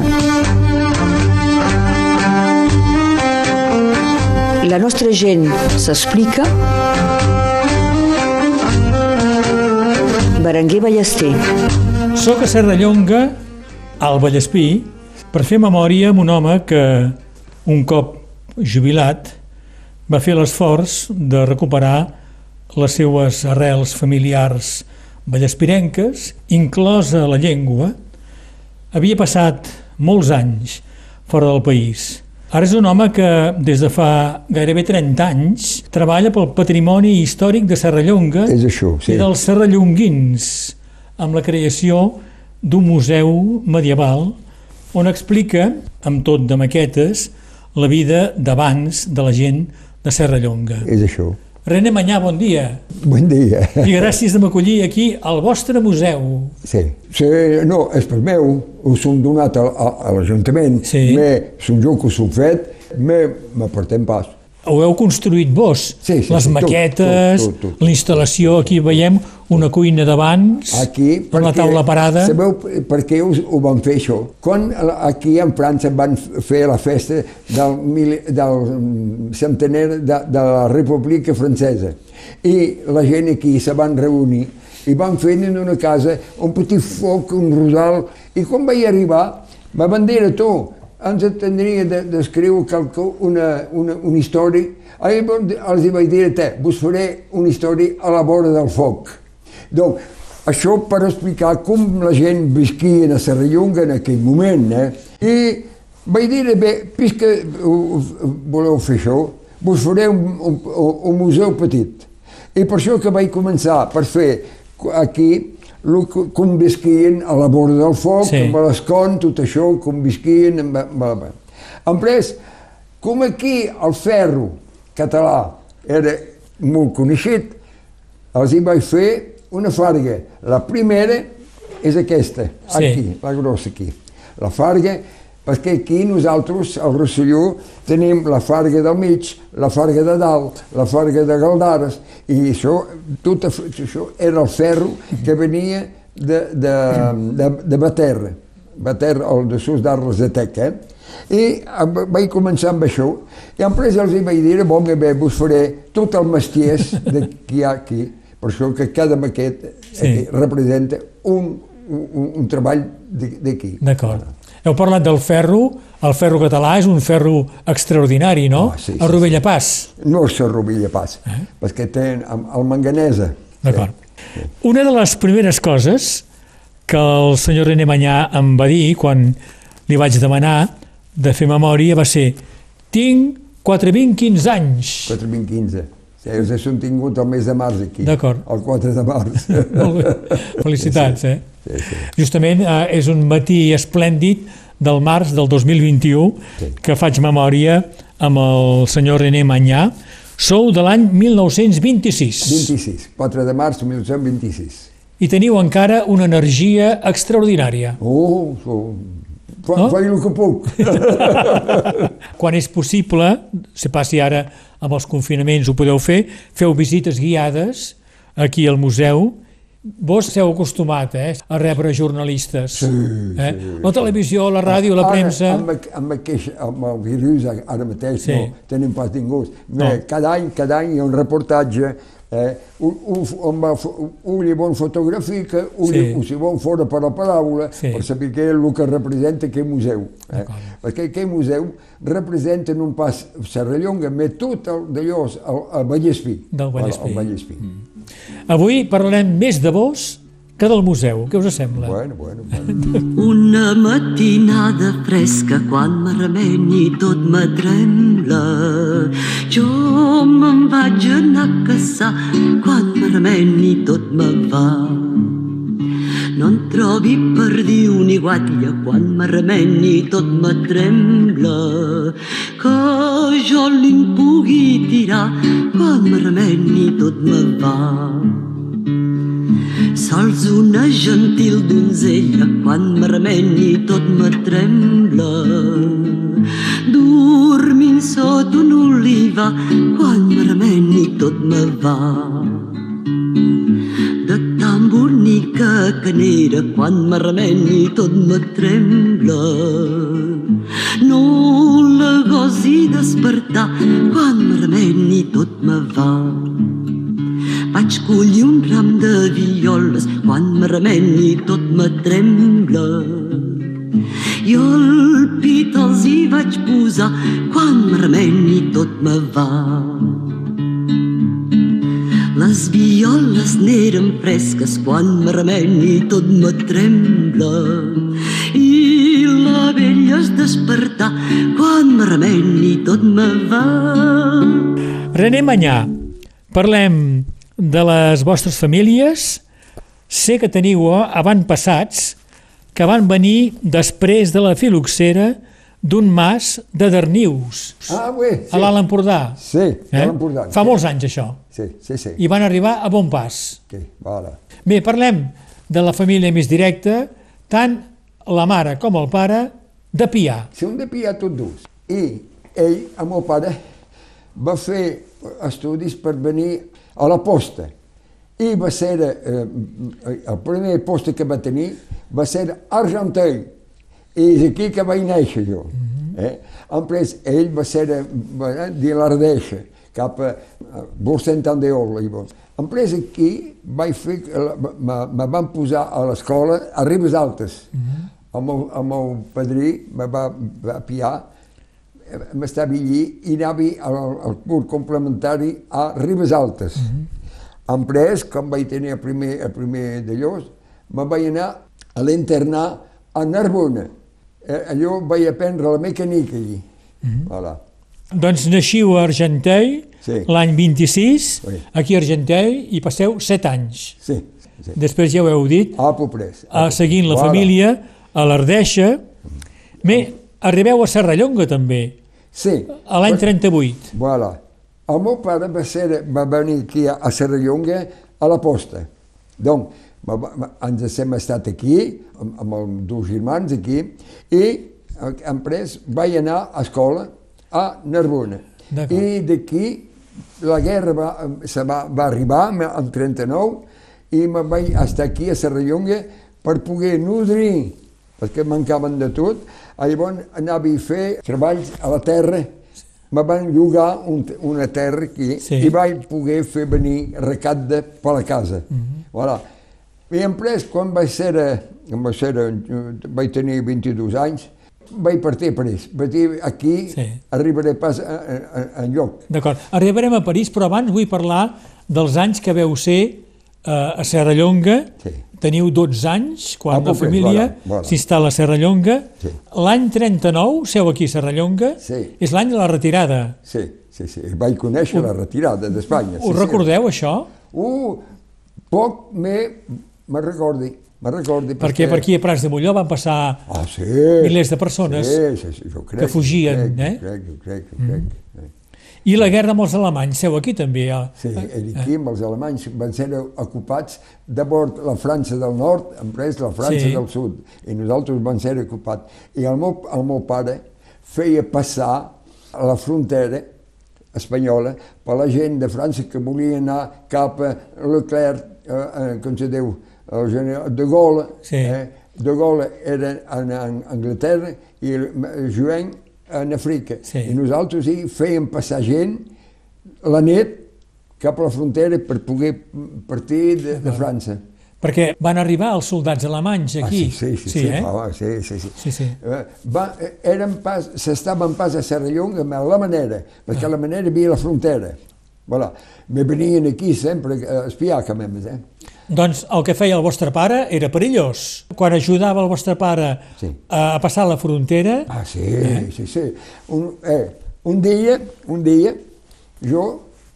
memòria. La nostra gent s'explica. Berenguer Ballester. Soc a Serrallonga, al Vallespí, per fer memòria amb un home que, un cop jubilat, va fer l'esforç de recuperar les seues arrels familiars vallespirenques, inclosa la llengua, havia passat molts anys fora del país. Ara és un home que des de fa gairebé 30 anys treballa pel patrimoni històric de Serrallonga És això, sí. i dels serrallonguins amb la creació d'un museu medieval on explica, amb tot de maquetes, la vida d'abans de la gent de Serrallonga. És això. René Manyà, bon dia. Bon dia. I gràcies de m'acollir aquí al vostre museu. Sí. sí. No, és per meu, ho som donat a, a, a l'Ajuntament, Sí. me, som jo que s'ho fet, me m'aportem pas. Ho heu construït vos, Sí, sí, les sí, tot, maquetes, tot, tot, tot. la instal·lació, aquí veiem una cuina d'abans, Aquí, amb la taula parada. Sabeu per què ho, ho van fer això? Quan aquí en França van fer la festa del, mil, del centenar de, de la República Francesa i la gent aquí se van reunir i van fer en una casa un petit foc, un rodal, i quan vaig arribar me van dir a tu, ens tindria d'escriure de, una, una, una història. Ahir els hi vaig dir te, vos faré una història a la vora del foc. Donc, això per explicar com la gent visquia a Serrallonga en aquell moment, eh? I vaig dir, bé, puisque voleu fer això, vos faré un, un, un museu petit. I per això que vaig començar per fer aquí lo que- com visquien a la vora del foc, Sí. amb l'escon, tot això, com visquien... Amb, amb, amb. Després, com aquí el ferro català era molt coneixit, els hi vaig fer una farga. La primera és aquesta, Sí. aquí, la grossa aquí. La farga, perquè aquí nosaltres, al Rosselló, tenim la farga del mig, la farga de dalt, la farga de Galdares, i això, tot això era el ferro que venia de, de, de, de Baterra, Baterra, el de Sus d'Arles de Tec, eh? I vaig començar amb això, i després els vaig dir, bon, bé, vos faré tot el mestiers de que hi ha aquí, per això que cada maqueta Sí. aquí representa un, un, un treball d'aquí. D'acord. Heu parlat del ferro, el ferro català és un ferro extraordinari, no? Ah, sí, sí, el Rovella Pas. No és la rovilla pas, Eh? perquè té el, el manganesa. D'acord. Una de les primeres coses que el senyor René Manyà em va dir quan li vaig demanar de fer memòria va ser tinc 4, 20, 15 anys. 4, 20, 15. Sí, els he tingut el mes de març aquí. D'acord. El 4 de març. Molt bé. Felicitats, eh? Sí, sí. Justament eh, és un matí esplèndid del març del 2021 Sí. que faig memòria amb el senyor René Manyà. Sou de l'any 1926 26, 4 de març de 1926. i teniu encara una energia extraordinària. Oh, oh. Fa, No? no? faig el que puc. Quan és possible, se passi ara amb els confinaments ho podeu fer, feu visites guiades aquí al museu. Vos s'heu acostumat eh, a rebre jornalistes. Sí, eh? sí, La televisió, la ràdio, la Ara, premsa... Amb, amb, aqueix, amb el virus ara mateix Sí. no tenim pas tingut. No. Cada any, cada any hi ha un reportatge eh, un, un, fo- un li bon fotografica, un, Sí. sí. si bon fora per la paraula, Sí. per saber què és el que representa aquell museu. Eh? Perquè aquell museu representa no pas Serrallonga, mais tot el d'allò, el, el Vallespí. Del Vallespí. El, el Vallespí. Avui parlarem més de vos que del museu. Què us sembla? Bueno, bueno, bueno. Una matinada fresca quan me remeni tot me trembla. Jo me'n vaig anar a caçar quan me remeni tot me va. No en trobi perdiu ni guatlla quan me remeni tot me trembla. Que jo li'n pugui tirar me remeni tot me va. Sols una gentil donzella quan me remeni tot me trembla. Dormint sota una oliva quan me remeni tot me va. De tan bonic mica canera quan me remeni tot me trembla. No la gosi despertar quan me remeni tot me va. Vaig collir un ram de violes quan me remeni tot me trembla. Jo el pit els hi vaig posar quan me remeni tot me va. Les violes n'eren fresques quan me remeni tot me trembla. I la vella es despertar quan me remeni tot me va. René Manyà, parlem de les vostres famílies. Sé que teniu avantpassats que van venir després de la filoxera d'un mas de Darnius, Ah, bé, sí. a l'Alt Empordà. Sí, Eh? a l'Empordà. Fa molts anys, això. Sí, sí, sí. I van arribar a bon pas. Okay, voilà. Bé, parlem de la família més directa, tant la mare com el pare, de Pià. Si un de Pià tot dos. I ell, el meu pare, va fer estudis per venir a la posta. I va ser, eh, el primer posta que va tenir va ser Argenteuil. I és aquí que vaig néixer jo. Eh? Després, ell va ser eh, va- de l'Ardeixa, cap a a Borcent-Andeol. Després aquí vaig fer, me, me van posar a l'escola a Ribes Altes. El, meu, el meu padrí me va, va piar, eh, m'estava allí i anava al, al curs complementari a Ribes Altes. Després, quan vaig tenir el primer, el primer d'allò, me vaig anar a l'internar a Narbona. Eh, allò vaig aprendre la mecànica allí. Voilà. Doncs naixiu a Argenteuil Sí. l'any 26, Sí. aquí a Argenteuil, i passeu 7 anys. Sí, sí. Després ja ho heu dit, A Poprès. a, seguint la Voilà. família a l'Ardeixa. Bé, arribeu a Serrallonga també, Sí. a l'any 38. Voilà. El meu pare va, ser, va venir aquí a, a Serrallonga a la posta. Donc, va, va, ens hem estat aquí, amb, amb els dos germans aquí, i eh, després vaig anar a escola a Narbona. I d'aquí la guerra va, se va, va arribar en 39 i me vaig estar aquí a Serrallonga per poder nodrir, perquè mancaven de tot. Llavors anava a fer treballs a la terra, me van llogar un, una terra aquí Sí. i vaig poder fer venir recapte per la casa. Mm -hmm. voilà. I després, quan vaig ser, eh, quan vaig, ser eh, vaig tenir 22 anys, vaig partir a París. Vaig dir, aquí Sí. arribaré pas a, a, a, enlloc. D'acord. Arribarem a París, però abans vull parlar dels anys que veu ser eh, a Serrallonga. Sí. Teniu 12 anys quan Ah, la família s'instal·la a Serrallonga. Sí. L'any 39 seu aquí a Serrallonga. Sí. És l'any de la retirada. Sí, sí, sí. Vaig conèixer la retirada d'Espanya. Sí, Us recordeu, això? Sí. Uh, poc me, me recordi, me recordi. Perquè per aquí a Prats de Molló van passar Ah, sí. milers de persones sí, sí, sí, jo crec, que fugien, jo crec, eh? Jo crec, jo crec, jo crec. Mm. i la guerra amb els alemanys, seu aquí també. Ja. Sí, i aquí amb els alemanys van ser ocupats de bord la França del nord, després la França Sí. del sud, i nosaltres vam ser ocupats. I el meu, el meu pare feia passar a la frontera espanyola per la gent de França que volia anar cap a Leclerc, eh, eh, com se diu, el general de Gaulle, Sí. eh, de Gaulle era en, en Anglaterra i el Joan en Àfrica. Sí. I nosaltres hi fèiem passar gent la nit cap a la frontera per poder partir de, de França. Perquè van arribar els soldats alemanys aquí. Ah, sí, sí, sí, sí, eh? ah, sí, sí, sí. Sí, sí. Eh, Va, eh, eren pas, s'estaven pas a Serrallonga amb la manera, perquè la manera havia la frontera. Voilà. Me venien aquí sempre a espiar, que memes, eh? Doncs el que feia el vostre pare era perillós. Quan ajudava el vostre pare Sí. a, a passar la frontera, Ah, sí, sí, sí. Un, eh, un dia, un dia, jo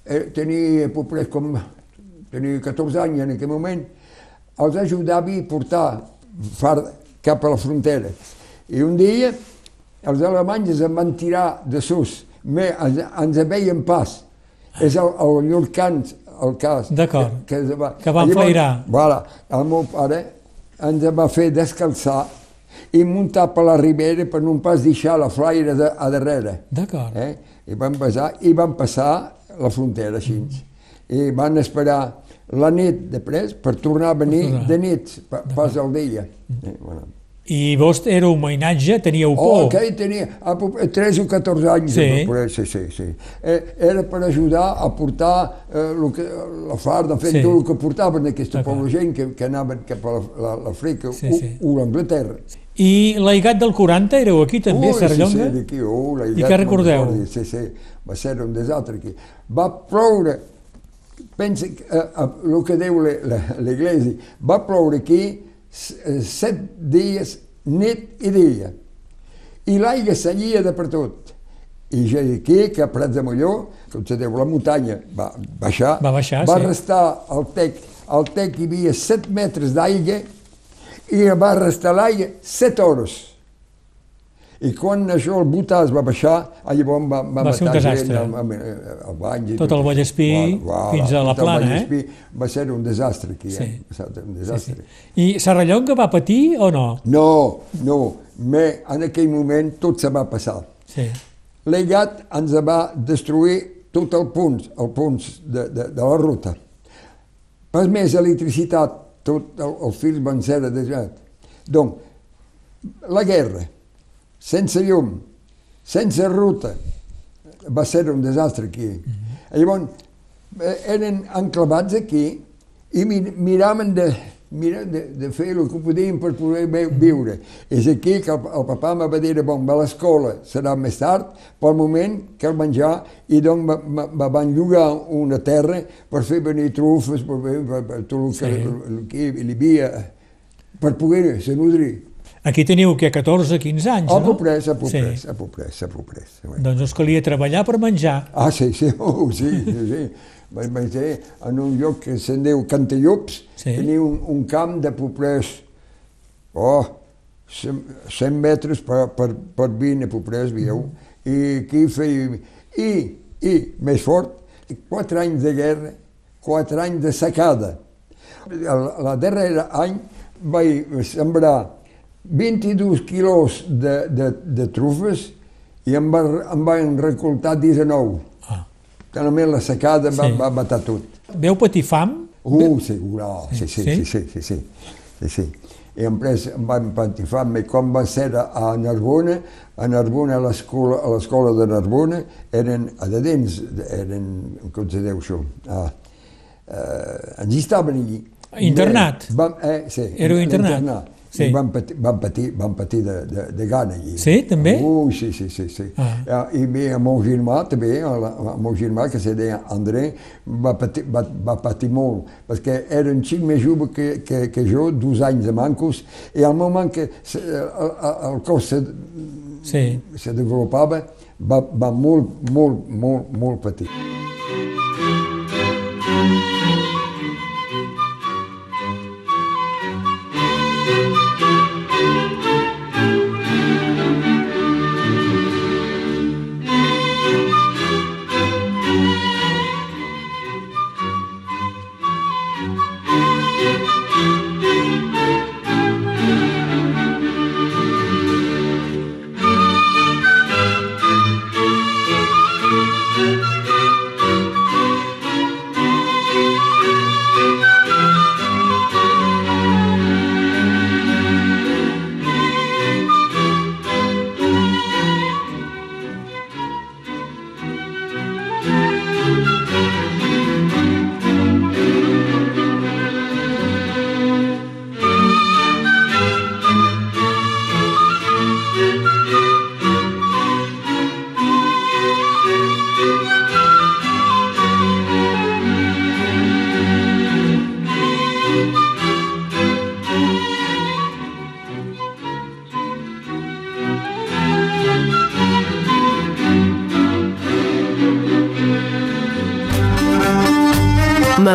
eh, tenia, populars com, tenia 14 anys en aquell moment, els ajudava a portar fard cap a la frontera. I un dia els alemanys em van tirar de sus, me, ens, ens veien pas. És el, el Llurcans, el cas. D'acord. Que, que, va, Que van flairar. Voilà, el meu pare ens va fer descalçar i muntar per la ribera per no pas deixar la flaire de, a darrere. d'acord. Eh? I, van passar, I van passar la frontera així. i van esperar la nit després per tornar a venir de nit, pa- pas al dia. Eh, bueno. I vos era un mainatge, teníeu Oh, por. que tenia a, po- 13 o 14 anys. Sí. poder- sí, sí, sí. Eh, era per ajudar a portar eh, lo que, la farda, fent Sí. tot el que portaven aquesta pobra gent que, que anaven cap a la- la- l'Àfrica Sí, o, sí. o l'Anglaterra. I l'Aigat del 40 éreu aquí també, a Ui, Serrallonga? Sí, sí, d'aquí, oh, I què recordeu? Sí, sí, va ser un desastre aquí. Va ploure, pensa que, eh, eh, el que diu le- le- l'Església, va ploure aquí eh, set dies, nit i dia. I l'aigua seguia de per tot. I ja aquí, que a Prats de Molló, com se diu, la muntanya va baixar, Va baixar, va sí. restar al tec, al tec hi havia 7 metres d'aigua i va restar l'aigua 7 hores. I quan això el Butà es va baixar, llavors va, va, Va ser un matar desastre. gent, amb, amb, amb banys i Tot el Vallespí fins a la el Plana, eh? Va ser un desastre aquí, Sí. eh? Va ser un Sí, desastre. sí. I Serrallonga va patir o no? No, no, me, en aquell moment tot se va passar. Sí. L'Egat ens va destruir tot el punt, el punt de, de, de la ruta. Pas més electricitat, tot el, els fils van ser desat. Donc, la guerra, sense llum, sense ruta, va ser un desastre aquí. Mm -hmm. Llavors, eh, eren enclavats aquí i mi, miraven de, mira, de, de fer el que podien per poder vi- viure. És aquí que el, el papà me va dir, bon, va a l'escola, serà més tard, pel moment cal menjar, i doncs me, van llogar una terra per fer venir trufes, per, fer- per, per tot el que, Sí. el, que hi havia, per poder se nodrir. Aquí teniu que 14, 15 anys, A no? poprès, a poprès, Sí. a poprès, a poprès. Doncs us calia treballar per menjar. Ah, sí, sí, oh, sí, sí, sí. Vaig, ser en un lloc que se'n diu Cantallops, Sí. tenia un, un camp de poprès, oh, 100, 100 metres per, per, per 20 a poprès, veieu, i aquí feia... I, i, més fort, quatre anys de guerra, quatre anys de secada. El, la darrera any vaig sembrar 22 quilos de, de, de trufes i em, va, em van recoltar 19. Ah. Que només la secada va, Sí. va matar tot. Veu patir fam? Uh, segur, oh, sí, sí, Sí? sí, sí, sí, sí, sí, sí. I després em van patifar, me com va ser a, a Narbona, a Narbona, a l'escola a de Narbona, eren a de dins, eren, com se diu això, ah, eh, ens hi estaven allí. Internat? Vam, eh, sí, Éreu internat? Sí. I van patir, van patir, van patir de, de, de gana allí. Sí, també? Uh, sí, sí, sí. sí. Ah. I bé, el meu germà també, el, el meu germà que se deia André, va patir, va, va patir molt, perquè era un xic més jove que, que, que jo, dos anys de mancos, i al moment que se, el, el, cos se, Sí. se desenvolupava, va, va molt, molt, molt, molt patir.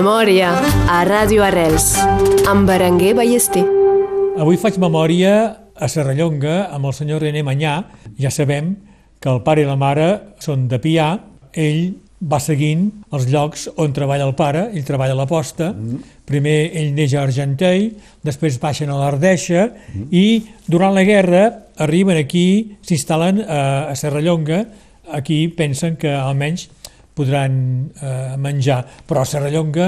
Memòria a Ràdio Arrels amb Berenguer Ballester. Avui faig memòria a Serrallonga amb el senyor René Manyà. Ja sabem que el pare i la mare són de Pià. Ell va seguint els llocs on treballa el pare, ell treballa a la posta, primer ell neix a Argenteuil, després baixen a l'Ardeixa i durant la guerra arriben aquí, s'instal·len a, a Serrallonga, aquí pensen que almenys podran eh, menjar. Però a Serrallonga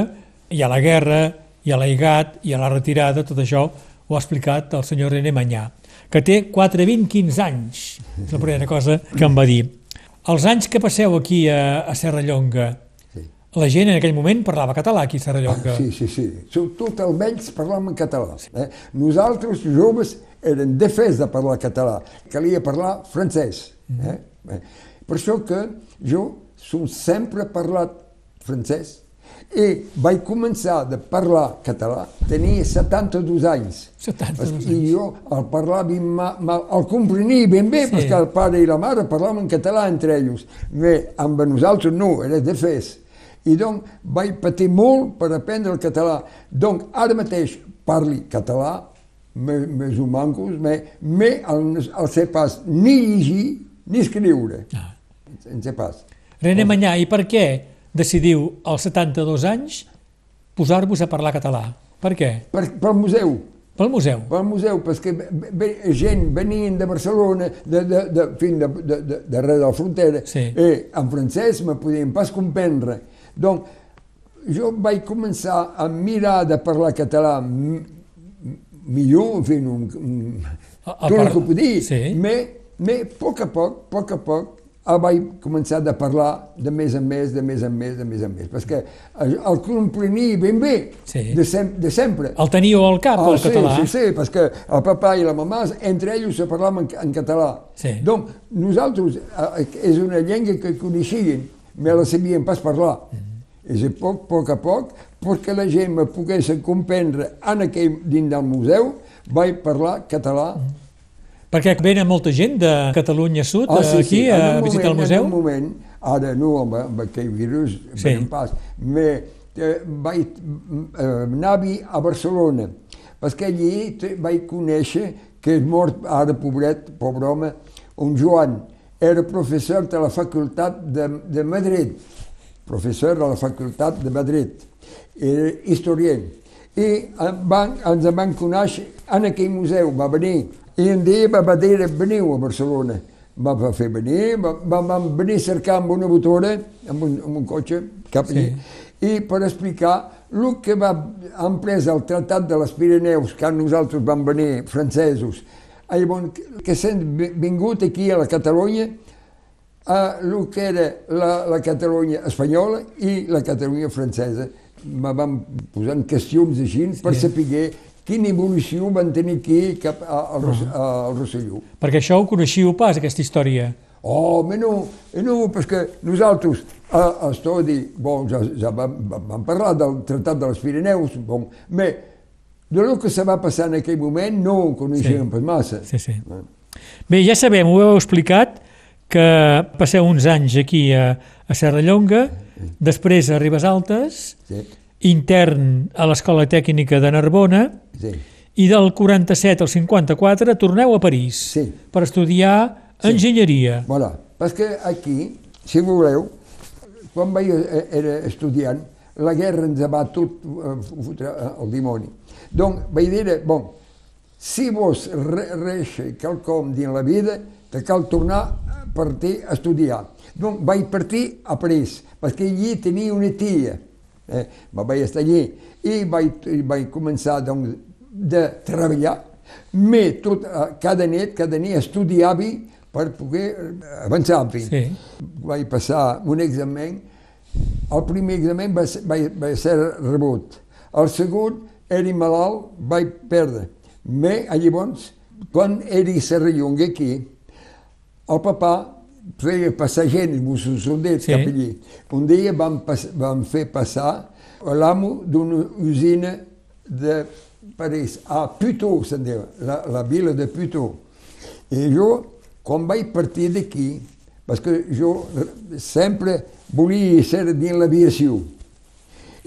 hi ha la guerra, hi ha l'aigat, hi ha la retirada, tot això ho ha explicat el senyor René Manyà, que té 4, 20, 15 anys. És la primera cosa que em va dir. Els anys que passeu aquí a, a Serrallonga, Sí. la gent en aquell moment parlava català aquí a Serrallonga. Sí, sí, sí. Tot almenys parlàvem en català. Eh? Nosaltres, joves, eren defès de parlar català. Calia parlar francès. Eh? Eh? Per això que jo som sempre parlat francès i vaig començar de parlar català, tenia 72 anys. 72 anys. I jo el parlava, ma, ma, el comprenia ben bé, Sí. perquè el pare i la mare parlaven en català entre ells. Bé, amb nosaltres no, era de fes. I doncs vaig patir molt per aprendre el català. Donc ara mateix parli català, me- més o mancos, me, me el, el sé pas ni llegir ni escriure. Ah. En sé pas. René Manyà, i per què decidiu als 72 anys posar-vos a parlar català? Per què? Per, pel museu, Pel museu. pel museu, perquè ve- gent venien de Barcelona, de, de, de, fin de, de, de, darrere de la frontera, Sí. i en francès me podien pas comprendre. Donc, jo vaig començar a mirar de parlar català millor, en fi, un, un, A- a tot el que puc dir, sí. me, a poc a poc, a poc a poc, el vaig començar a parlar de més en més, de més en més, de més en més, perquè el, el comprenia ben bé, Sí. de, sem de sempre. El teníeu al cap, Ah, el sí, català? sí, sí, perquè el papà i la mamà, entre ells se parlaven en, en català. Sí. Donc, nosaltres, eh, és una llengua que coneixien, me la sabien pas parlar. Mm-hmm. És a poc, a poc a poc, perquè la gent me pogués comprendre en aquell, dins del museu, vaig parlar català. Mm-hmm. Perquè venen molta gent de Catalunya Sud Ah, sí, aquí sí, a un visitar el moment, museu? En un moment, ara no, amb, amb aquell virus, Sí. pas, me, eh, vaig eh, anar-hi a Barcelona, perquè allí te- vaig conèixer que és mort ara, pobret, pobre home, un Joan, era professor de la facultat de, de Madrid, professor de la facultat de Madrid, era historiant. I van, ens en van conèixer en aquell museu, va venir, i un dia va dir, veniu a Barcelona. Va, fer venir, va, va, venir cercar amb una motora, amb un, amb un cotxe, cap allí, i per explicar el que va, han pres el Tractat de les Pirineus, que nosaltres vam venir, francesos, llavors, que s'han vingut aquí a la Catalunya, a el que era la, la Catalunya espanyola i la Catalunya francesa. Me van posant qüestions així per saber quina evolució van tenir aquí cap a- al, Ros al Rosselló. Perquè això ho coneixiu pas, aquesta història. Oh, ma no, eh, no, perquè nosaltres a, a estudi, bon, ja, ja vam, vam parlar del Tractat de les Pirineus, bon, però de lo que se va passar en aquell moment no ho coneixíem Sí. pas massa. Sí, sí. Bé, ja sabem, ho heu explicat, que passeu uns anys aquí a, a Serrallonga, després a Ribes Altes, Sí, intern a l'Escola Tècnica de Narbona, sí. i del 47 al 54 torneu a París Sí. per estudiar enginyeria. Voilà, perquè aquí, si voleu, quan vaig, eh, era estudiant, la guerra ens va tot eh, fotre eh, al dimoni. Donc vaig dir, bon, si vos re reixe quelcom dins la vida, te cal tornar a partir a estudiar. Donc vaig partir a París, perquè allí tenia una tia, eh, me vaig estar allí, i vaig, i vaig començar doncs, de treballar, me tot, eh, cada nit, cada nit estudiava per poder eh, avançar. Sí. Vaig passar un examen, el primer examen va ser, va, va ser rebut, el segon era malalt, vaig perdre. Me, llavors, quan era Serrallonga aquí, el papà feia passar gent, soldats Sí. sí. cap allí. Un dia vam, pas, vam fer passar l'amo d'una usina de París, a Puteaux, se'n diu, la, la vila de Puteaux. I jo, quan vaig partir d'aquí, perquè jo sempre volia ser dins l'aviació,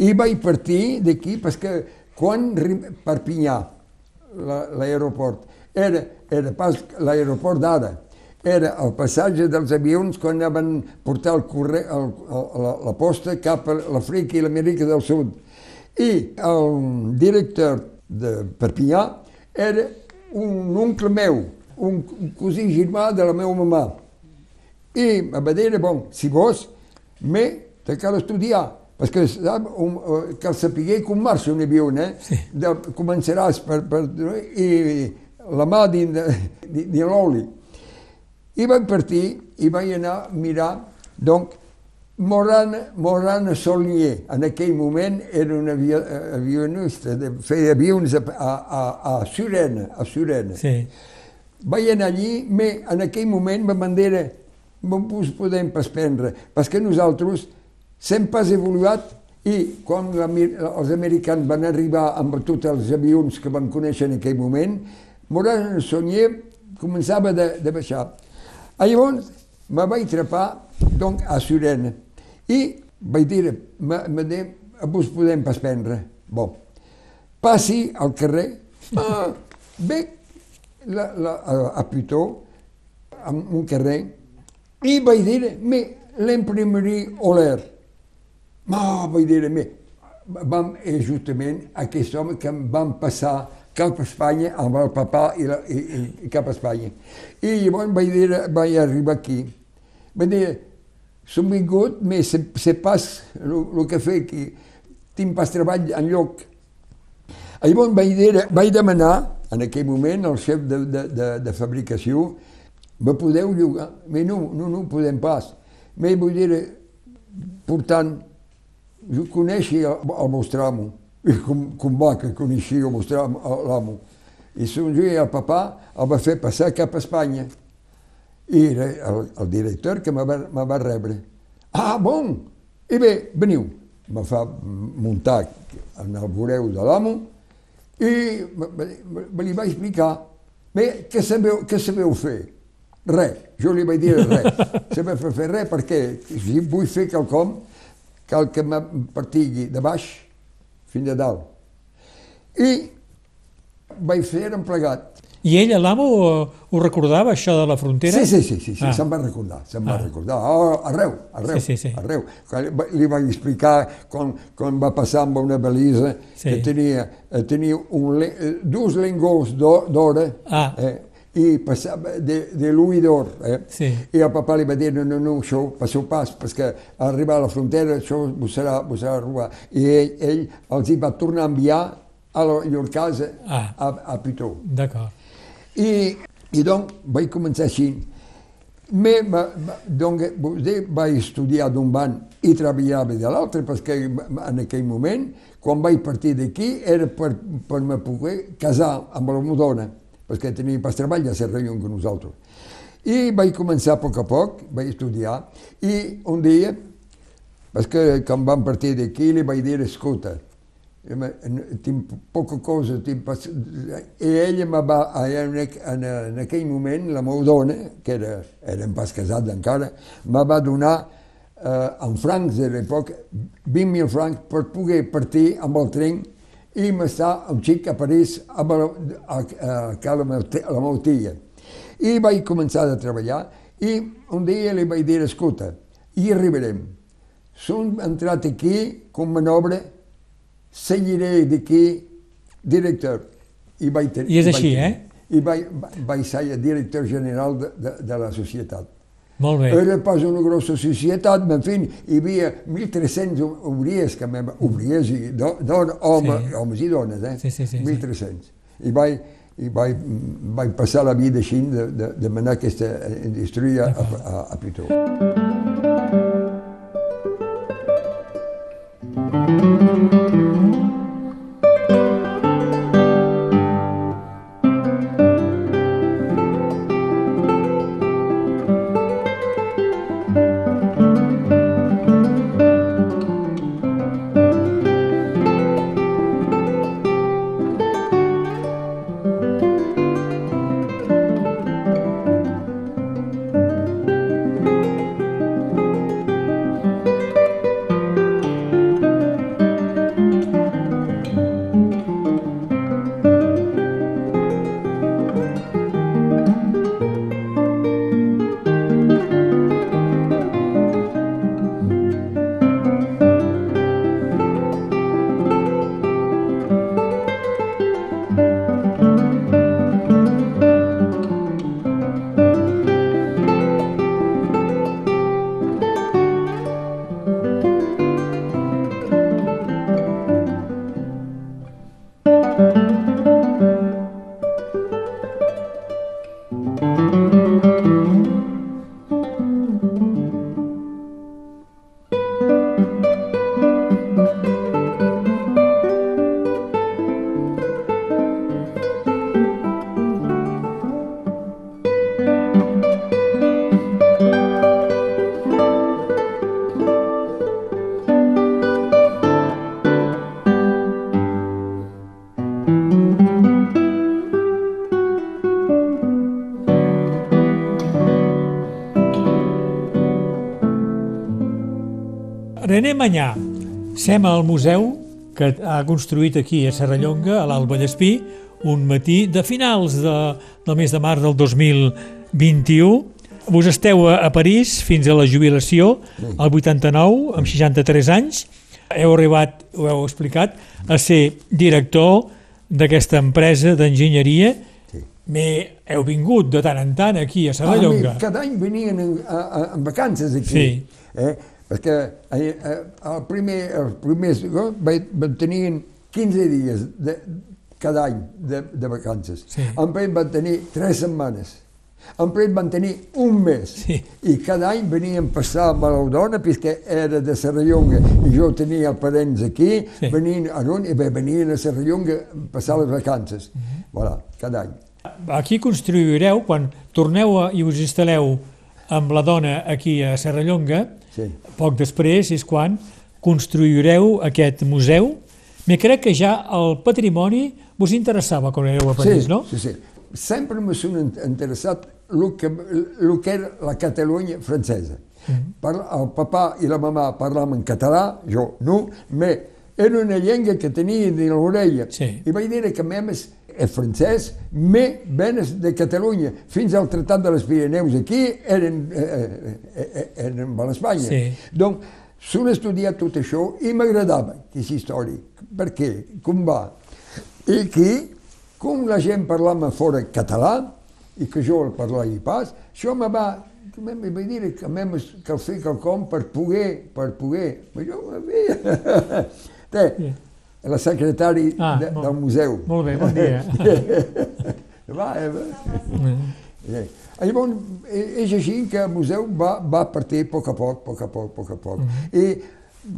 i vaig partir d'aquí perquè quan Perpinyà, la- l'aeroport, era, era pas l'aeroport d'ara, era el passatge dels avions quan anaven a portar el corre, el, el, la, la posta cap a l'Àfrica i l'Amèrica del Sud. I el director de Perpinyà era un oncle meu, un, un cosí germà de la meva mamà. I em va dir, bon, si vos, me te cal estudiar, perquè sap, un, eh, cal saber com marxa un avió, eh? Sí. De, començaràs per, per, i la mà dins de, dins de l'oli. I vaig partir i vaig anar a mirar, doncs, Morana, Morana Solier, en aquell moment era un avi, avionista, de, feia avions a, a, a Surena, a Surena. Sí. Vaig anar allí, me, en aquell moment me van dir no us podem pas prendre, perquè nosaltres sempre pas evoluat i quan la, els americans van arribar amb tots els avions que van conèixer en aquell moment, Morana Solier començava de, de baixar. Llavors me vaig trepar donc, a Surena i vaig dir, me, me de, vos podem pas prendre. Bon, passi al carrer, ah, la, la, a, a Pitó, a un carrer, i vaig dir, me, l'imprimeria Oler. Ah, vaig dir, me, vam, eh, justament aquest home que em van passar cap a Espanya amb el papà i, la, i, i cap a Espanya. I llavors vaig dir, vaig arribar aquí. Vaig dir, som vingut, més se, se pas el que fer aquí, tinc pas treball en lloc. Llavors vaig, dir, vaig demanar, en aquell moment, al xef de, de, de, de fabricació, me podeu llogar? Me no, no, no podem pas. Me vull dir, portant, jo coneixia el, el vostre amo, i com, com va que coneixia el vostre l'amo. I jo i el papà el va fer passar cap a Espanya. I era el, el director que me va, me va rebre. Ah, bon! I bé, veniu. Me fa muntar en el voreu de l'amo i me, me, me li vaig explicar bé, què sabeu, què sabeu fer? Res. Jo li vaig dir res. Sabeu fer res perquè si vull fer quelcom cal que me partigui de baix fins a dalt. I vaig fer en plegat. I ell, l'amo, ho recordava, això de la frontera? Sí, sí, sí, sí, sí Ah. se'n va recordar, se'n va Ah. recordar. Oh, arreu, arreu, Sí, sí, sí. arreu. Li vaig explicar com, com va passar amb una balisa Sí. que tenia, eh, tenia un, eh, dos lengos d'or, d'or, Ah. eh, i passava de, de l'ull d'or. Eh? Sí. I el papà li va dir, no, no, no, això passeu pas, perquè arribar a la frontera això vos serà, vos serà robat. I ell, ell els hi va tornar a enviar a la llur casa Ah. a, a Pitó. D'acord. I, i doncs vaig començar així. Me, ma, ma, donc, vostè vaig estudiar d'un banc i treballava de l'altre, perquè en aquell moment, quan vaig partir d'aquí, era per, per me poder casar amb la meva dona, perquè tenia pas treball a ser rellon que nosaltres. I vaig començar a poc a poc, vaig estudiar, i un dia, perquè quan vam partir d'aquí, li vaig dir, escolta, tinc poca cosa, tinc pas... i ella me va, en, en, en aquell moment, la meva dona, que era, érem pas casats encara, me va donar eh, en francs de l'època 20.000 francs per poder partir amb el tren i m'està un xic a París amb la, a, a, a la, la meva tia. I vaig començar a treballar i un dia li vaig dir, escolta, hi arribarem. Som entrat aquí com manobre, seguiré d'aquí director. I, vaig I és vaig així, eh? I vaig, vaig ser director general de, de, de la societat. Molt bé. Era pas una grossa societat, en fi, hi havia 1.300 obriers, que me, obriers i do, don, home, Sí. homes i dones, eh? Sí, sí, sí, sí. 1.300. I vaig, i vaig, vaig passar la vida així de, de, de manar aquesta indústria a, a, a Pitó. Manyà, sem al museu que ha construït aquí a Serrallonga, a l'Alt Vallespí, un matí de finals de, del mes de març del 2021. Vos esteu a, a París fins a la jubilació, al 89, amb 63 anys. Heu arribat, ho heu explicat, a ser director d'aquesta empresa d'enginyeria. Sí. Me heu vingut de tant en tant aquí a Serrallonga. Ah, cada any venien en, a, a, en vacances aquí. Sí. Eh? Perquè eh, eh, el primer, els primers vaig tenir 15 dies de, cada any de, de vacances. Sí. En Pere van tenir 3 setmanes. En Pere van tenir un mes. Sí. I cada any venien a passar amb la dona, perquè era de Serrallonga, i jo tenia els parents aquí, Sí. venien a on, i bé, venien a Serrallonga a passar les vacances. Mhm. Voilà, cada any. Aquí construireu, quan torneu a, i us instal·leu amb la dona aquí a Serrallonga, Sí. poc després és quan construireu aquest museu. Me crec que ja el patrimoni vos interessava quan éreu a París, sí, no? Sí, sí. Sempre m'ha son interessat el que, el que era la Catalunya francesa. Mhm. Parla, el papà i la mamà parlaven en català, jo no, me era una llengua que tenia de l'orella. Sí. I vaig dir que memes el francès, me venes de Catalunya, fins al Tractat de les Pirineus aquí, eren, eh, eh, eh, eren a l'Espanya. Sí. Donc, s'ho estudiat tot això i m'agradava aquesta història. Per què? Com va? I aquí, com la gent parlava fora català, i que jo el parlava pas, això me va me me va dir que m'hem cal fer quelcom per poder, per poder. Però jo Té, la secretari Ah, de, molt- del museu. Molt bé, bon dia. va, Eva. Eh, Llavors, eh, és així que el museu va, va partir a poc a poc, a poc a poc, a poc a poc. I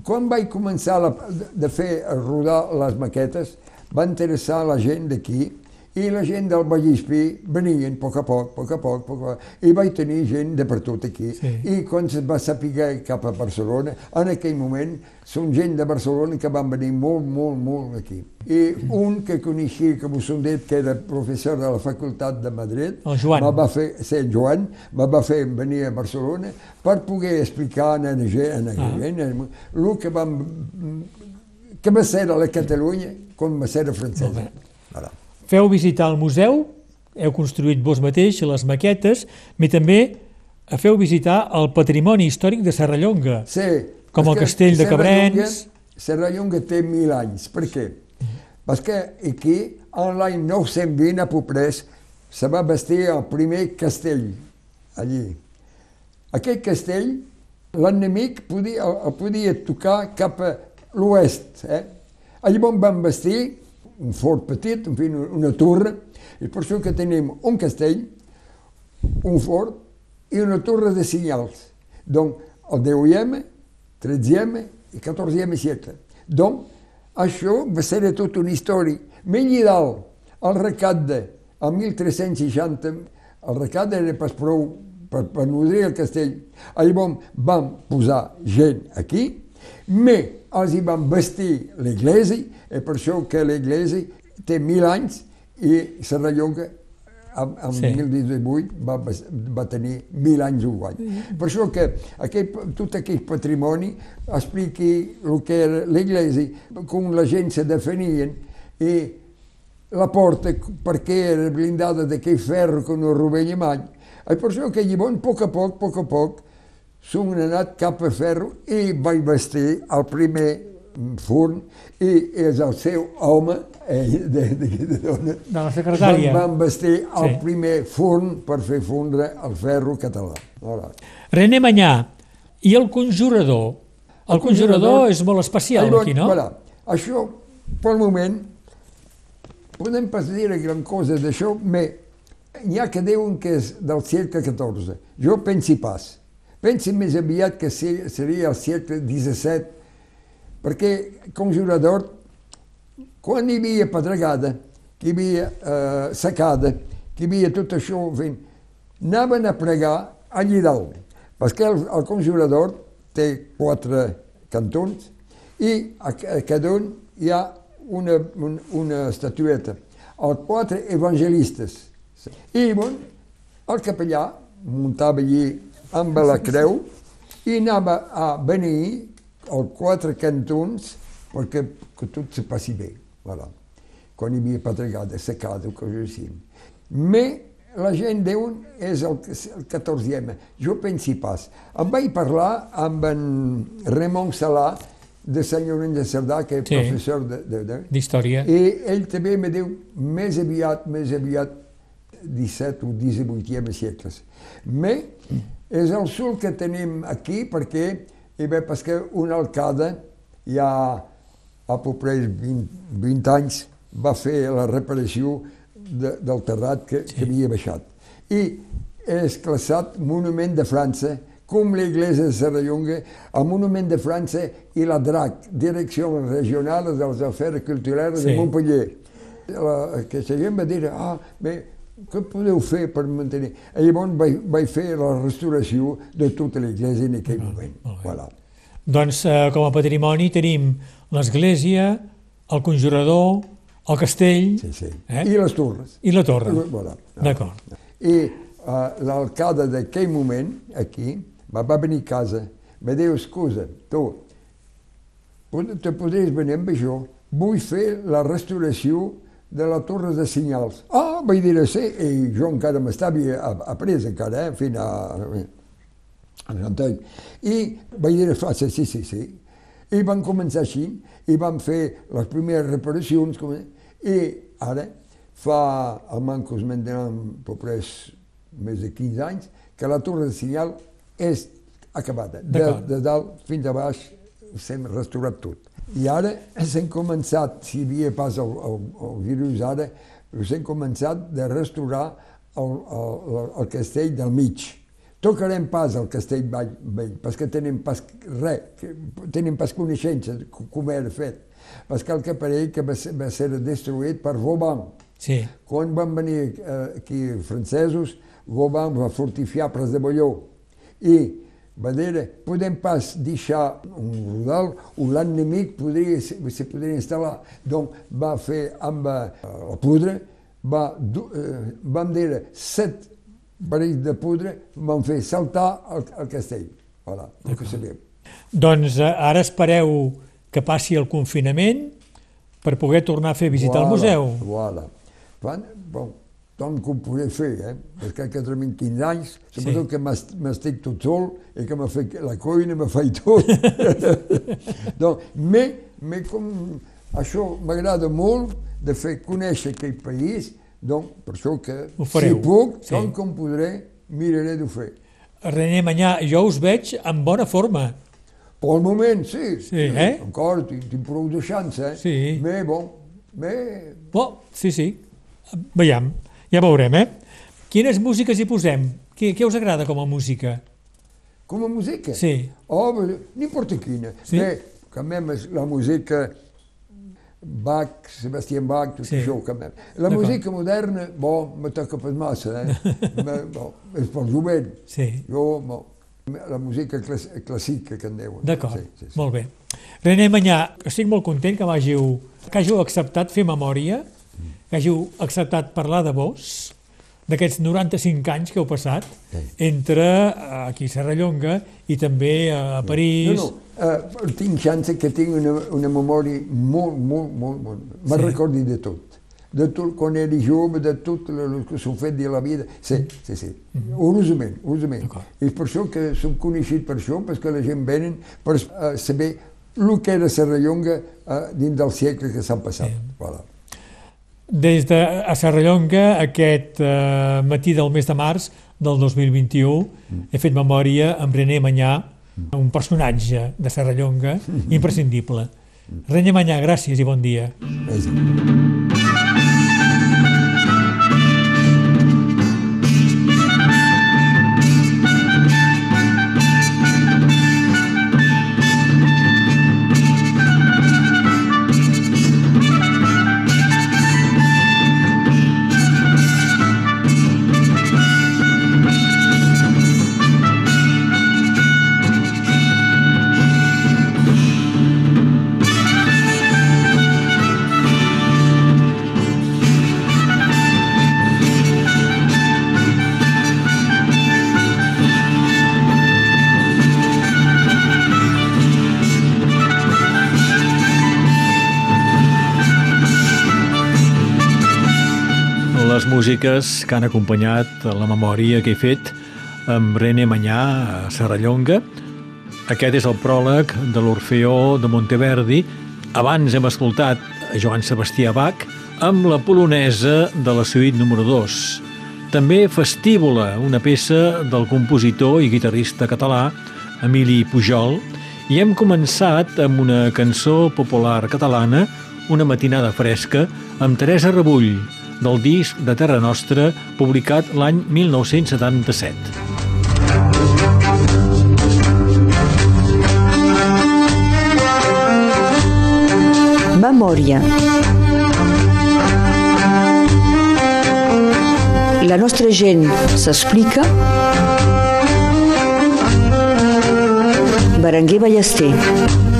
quan vaig començar la, de fer, a rodar les maquetes, va interessar la gent d'aquí i la gent del Vallespí venien a poc a poc, a poc a poc, a poc a poc, i vaig tenir gent de per tot aquí. Sí. I quan es va saber cap a Barcelona, en aquell moment, són gent de Barcelona que van venir molt, molt, molt aquí. I un que coneixia, que vos hem dit, que era professor de la Facultat de Madrid, El Joan. va fer, sí, el Joan, me va fer venir a Barcelona per poder explicar a la gent, a la gent, el que vam, que va ser a la Catalunya com va ser a francesa. Voilà. Feu visitar el museu, heu construït vos mateix les maquetes, i també feu visitar el patrimoni històric de Serrallonga. Sí. Com el castell de Cabrens. Serrallonga té mil anys. Per què? Perquè aquí, en l'any 920 a Poprès, se va bastir el primer castell, allí. Aquest castell, l'enemic podia, el podia tocar cap a l'oest. Eh? Llavors van bastir un fort petit, en fi, una torre, i per això que tenim un castell, un fort i una torre de senyals. Donc, el 10è, 13è i 14è segle. Donc, això va ser tota una història. Menys dalt, el recapte, el 1360, el recapte era pas prou per, per nodrir el castell. Llavors vam posar gent aquí, me els hi van vestir l'església, i per això que l'església té mil anys i Serrallonga en, en Sí. sí. 2018 va, va tenir mil anys un guany. Per això que aquest, tot aquest patrimoni expliqui el que era l'església, com la gent se definien i la porta perquè era blindada d'aquell ferro que no rovella mai. I per això que llavors, a poc a poc, a poc a poc, som anat cap a ferro i vaig vestir el primer forn i és el seu home, ell, de, de, de dona, De la secretària. van, vestir el Sí. primer forn per fer fondre el ferro català. Voilà. René Manyà, i el conjurador? El, El conjurador, conjurador és molt especial Llavors, aquí, no? Voilà, això, pel moment, podem pas dir gran cosa d'això, però n'hi ha que diuen que és del segle XIV. Jo pensi pas. Pensi més aviat que se- seria el segle XVII, perquè conjurador, quan hi havia pedregada, que hi havia eh, secada, que hi havia tot això fent, anaven a pregar allí dalt, perquè el, el conjurador té quatre cantons i a, a cada un hi ha una, un, una estatueta. Els quatre evangelistes. I bon, el capellà muntava allí amb la creu i anava a venir els quatre cantons perquè que tot se passi bé. Voilà. Quan hi havia pedregada, secada, coses així. Me, la gent diuen és el, el 14è. Jo pensi pas. Em vaig parlar amb en Ramon Salà, de Sant Llorenç de Cerdà, que és Sí. professor D'història. i ell també me diu més aviat, més aviat 17 o 18e segles. Me és el sul que tenim aquí perquè hi va pescar un alcalde ja a propers 20, 20 anys va fer la reparació de, del terrat que, sí. que havia baixat. I és classat Monument de França com l'església de Serrallonga, el Monument de França i la DRAC, Direcció Regional dels Afers Culturals Sí. de Montpellier. La, aquesta gent va dir, ah, bé, què podeu fer per mantenir? I llavors vaig, vaig fer la restauració de tota l'església en aquell moment. molt. Voilà. Doncs eh, com a patrimoni tenim l'església, el conjurador, el castell Sí, sí. Eh? I les torres. i la torre. Voilà. D'acord. I uh, l'alcalde d'aquell moment, aquí, va, va venir a casa, va dir, escusa, tu, te podries venir amb això? Vull fer la restauració de la torre de senyals. Ah, vaig dir, sí, i jo encara m'estava a- après encara, eh, fins a, a Santell. I vaig dir, "Ah, sí, sí, sí, sí. I van començar així, i van fer les primeres reparacions, com- i ara fa el manco es mantenen propers més de 15 anys que la torre de senyal és acabada. De, de dalt fins a baix s'hem restaurat tot. I ara s'han començat, si hi havia pas el, el, el virus ara, s'han començat de restaurar el, el, el castell del mig. Tocarem pas al castell vell, vell perquè tenim pas res, que, tenim pas coneixença de com era fet. Perquè el caparell que va ser, va ser destruït per Vauban. Sí, Quan van venir eh, aquí francesos, Vauban va fortificar Pres de Bolló i va dir, podem pas deixar un rodal on l'enemic podria, se podria instal·lar. Donc va fer amb eh, la pudra, va, eh, vam dir set barils de pudra, van fer saltar el, el castell. Voilà, el que sabíem. doncs eh, ara espereu que passi el confinament per poder tornar a fer visitar el museu. Voilà. Fan, bon, tant com podré fer, eh? Perquè que tenim 15 anys, sobretot Sí. que m'est- m'estic tot sol i que me fet la cuina, me faig tot. doncs, me, me com, això m'agrada molt de fer conèixer aquell país, doncs, per això que, Ho si puc, sí. tant com podré, miraré de fer. René Manyà, jo us veig en bona forma. Pel moment, sí. Sí, eh? Encara tinc, tinc prou de chance, eh? Sí. Me, bon, me, Oh, sí, sí. Veiem, ja veurem, eh? Quines músiques hi posem? Què, què us agrada com a música? com a música. Sí. Oh, ma- n'importa quina. Sí? Bé, és la música Bach, Sebastián Bach, tot Sí. això, que même. La música moderna, bo, me toca pas massa, eh? Me- bo, és pel jovent. Sí, Jo, bo, la música clas clàssica que en diuen. d'acord, Sí, sí, sí. molt bé. René Manyà, estic molt content que m'hàgiu que hàgiu acceptat fer memòria, que hàgiu acceptat parlar de vos, d'aquests 95 anys que heu passat, entre eh, aquí a Serrallonga i també a París. No, no, uh, tinc chance que tinc una, una memòria molt, molt, molt, molt... Me Sí. recordi de tot. De tot, quan era jove, de tot el que s'ho fet de la vida. Sí, sí, sí. Urosament. Mhm. D'acord. I és per això que som coneixit per això, perquè la gent venen per uh, saber el que era Serrallonga uh, dins del segle que s'han passat. Sí. Voilà. Des de a Serrallonga, aquest eh, matí del mes de març del 2021, he fet memòria amb René Manyà, un personatge de Serrallonga imprescindible. René Manyà, gràcies i bon dia. És... músiques que han acompanyat la memòria que he fet amb René Manyà a Serrallonga. Aquest és el pròleg de l'Orfeó de Monteverdi. Abans hem escoltat Joan Sebastià Bach amb la polonesa de la suite número 2. També Festívola, una peça del compositor i guitarrista català Emili Pujol, i hem començat amb una cançó popular catalana, Una matinada fresca, amb Teresa Rebull, del disc de Terra Nostra, publicat l'any 1977. Memòria. La nostra gent s'explica. Berenguer Ballester.